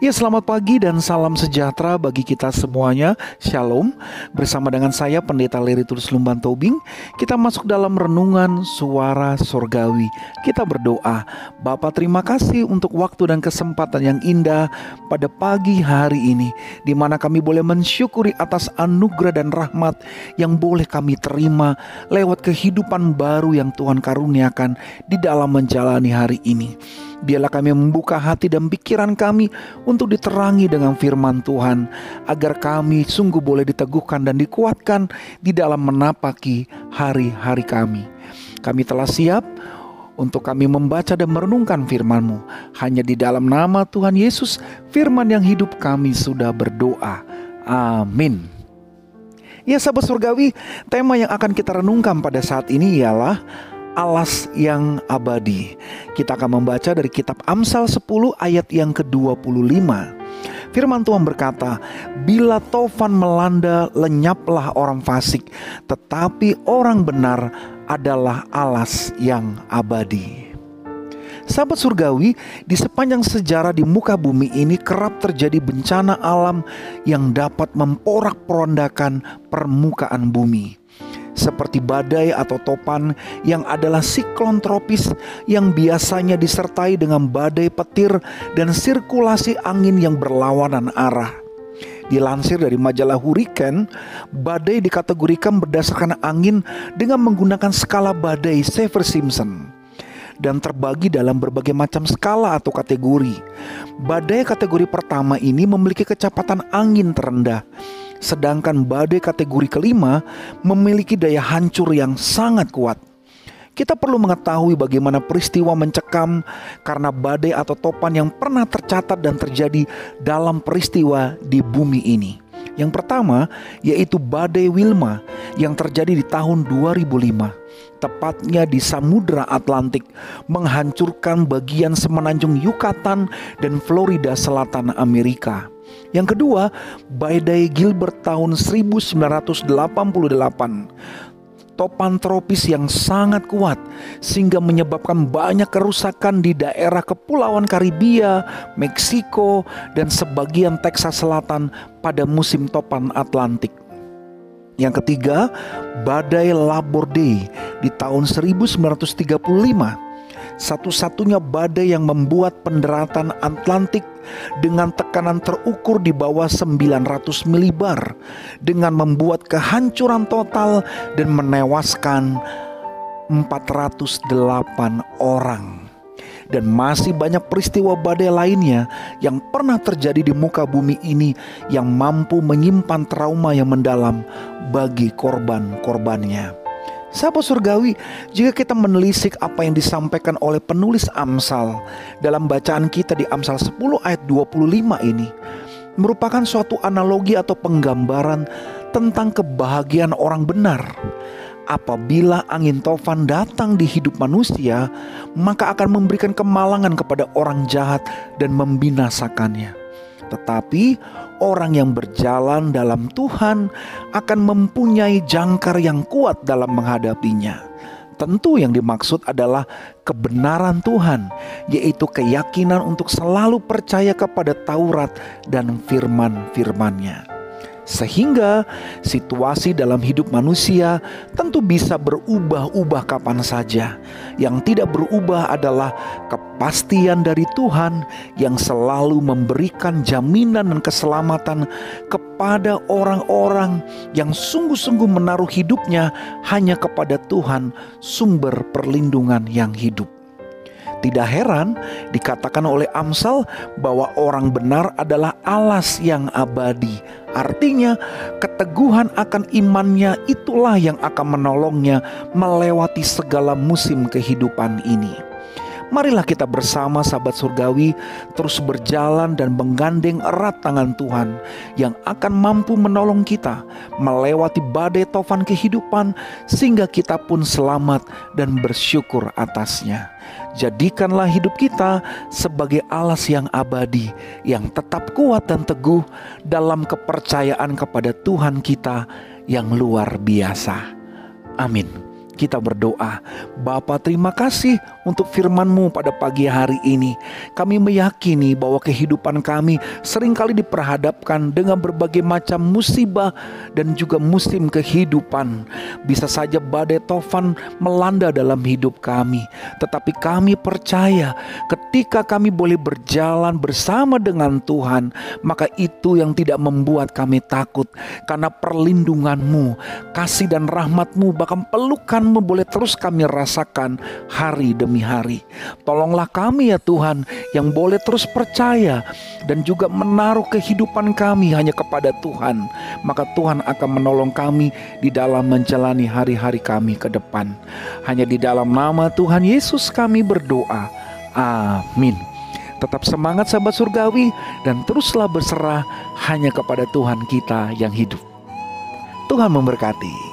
Ya selamat pagi dan salam sejahtera bagi kita semuanya. Shalom. Bersama dengan saya Pendeta Leri Tulus Lumban Tobing Kita masuk dalam renungan suara sorgawi. Kita berdoa. Bapak terima kasih untuk waktu dan kesempatan yang indah Pada pagi hari ini di mana kami boleh mensyukuri atas anugerah dan rahmat Yang boleh kami terima Lewat kehidupan baru yang Tuhan karuniakan Di dalam menjalani hari ini Biarlah kami membuka hati dan pikiran kami untuk diterangi dengan firman Tuhan, agar kami sungguh boleh diteguhkan dan dikuatkan di dalam menapaki hari-hari kami. Kami telah siap untuk kami membaca dan merenungkan firman-Mu. Hanya di dalam nama Tuhan Yesus, firman yang hidup kami sudah berdoa. Amin. Ya sahabat surgawi, tema yang akan kita renungkan pada saat ini ialah alas yang abadi. Kita akan membaca dari kitab Amsal 10 ayat yang ke-25. Firman Tuhan berkata, "Bila tofan melanda, lenyaplah orang fasik, tetapi orang benar adalah alas yang abadi." Sahabat surgawi, di sepanjang sejarah di muka bumi ini kerap terjadi bencana alam yang dapat memporak-porandakan permukaan bumi seperti badai atau topan yang adalah siklon tropis yang biasanya disertai dengan badai petir dan sirkulasi angin yang berlawanan arah. Dilansir dari majalah Hurricane, badai dikategorikan berdasarkan angin dengan menggunakan skala badai Saffir-Simpson dan terbagi dalam berbagai macam skala atau kategori. Badai kategori pertama ini memiliki kecepatan angin terendah Sedangkan badai kategori kelima memiliki daya hancur yang sangat kuat. Kita perlu mengetahui bagaimana peristiwa mencekam karena badai atau topan yang pernah tercatat dan terjadi dalam peristiwa di bumi ini. Yang pertama yaitu badai Wilma yang terjadi di tahun 2005 tepatnya di Samudra Atlantik, menghancurkan bagian semenanjung Yucatan dan Florida Selatan Amerika. Yang kedua, badai Gilbert tahun 1988 topan tropis yang sangat kuat sehingga menyebabkan banyak kerusakan di daerah kepulauan Karibia, Meksiko, dan sebagian Texas Selatan pada musim topan Atlantik. Yang ketiga, badai Laborde di tahun 1935 satu-satunya badai yang membuat pendaratan Atlantik dengan tekanan terukur di bawah 900 milibar dengan membuat kehancuran total dan menewaskan 408 orang dan masih banyak peristiwa badai lainnya yang pernah terjadi di muka bumi ini yang mampu menyimpan trauma yang mendalam bagi korban-korbannya. Sahabat surgawi, jika kita menelisik apa yang disampaikan oleh penulis Amsal dalam bacaan kita di Amsal 10 ayat 25 ini merupakan suatu analogi atau penggambaran tentang kebahagiaan orang benar. Apabila angin tofan datang di hidup manusia, maka akan memberikan kemalangan kepada orang jahat dan membinasakannya. Tetapi orang yang berjalan dalam Tuhan akan mempunyai jangkar yang kuat dalam menghadapinya. Tentu yang dimaksud adalah kebenaran Tuhan, yaitu keyakinan untuk selalu percaya kepada Taurat dan firman-firmannya. Sehingga situasi dalam hidup manusia tentu bisa berubah-ubah kapan saja. Yang tidak berubah adalah kepastian dari Tuhan yang selalu memberikan jaminan dan keselamatan kepada orang-orang yang sungguh-sungguh menaruh hidupnya hanya kepada Tuhan, sumber perlindungan yang hidup. Tidak heran dikatakan oleh Amsal bahwa orang benar adalah alas yang abadi. Artinya, keteguhan akan imannya itulah yang akan menolongnya melewati segala musim kehidupan ini. Marilah kita bersama sahabat surgawi terus berjalan dan menggandeng erat tangan Tuhan yang akan mampu menolong kita melewati badai tofan kehidupan sehingga kita pun selamat dan bersyukur atasnya. Jadikanlah hidup kita sebagai alas yang abadi yang tetap kuat dan teguh dalam kepercayaan kepada Tuhan kita yang luar biasa. Amin. Kita berdoa. Bapa terima kasih untuk firman-Mu pada pagi hari ini. Kami meyakini bahwa kehidupan kami sering kali diperhadapkan dengan berbagai macam musibah dan juga musim kehidupan. Bisa saja badai tofan melanda dalam hidup kami. Tetapi kami percaya ketika kami boleh berjalan bersama dengan Tuhan, maka itu yang tidak membuat kami takut. Karena perlindungan-Mu, kasih dan rahmat-Mu bahkan pelukan boleh terus kami rasakan hari demi hari. Tolonglah kami ya Tuhan yang boleh terus percaya dan juga menaruh kehidupan kami hanya kepada Tuhan. Maka Tuhan akan menolong kami di dalam menjalani hari-hari kami ke depan. Hanya di dalam nama Tuhan Yesus kami berdoa. Amin. Tetap semangat sahabat surgawi dan teruslah berserah hanya kepada Tuhan kita yang hidup. Tuhan memberkati.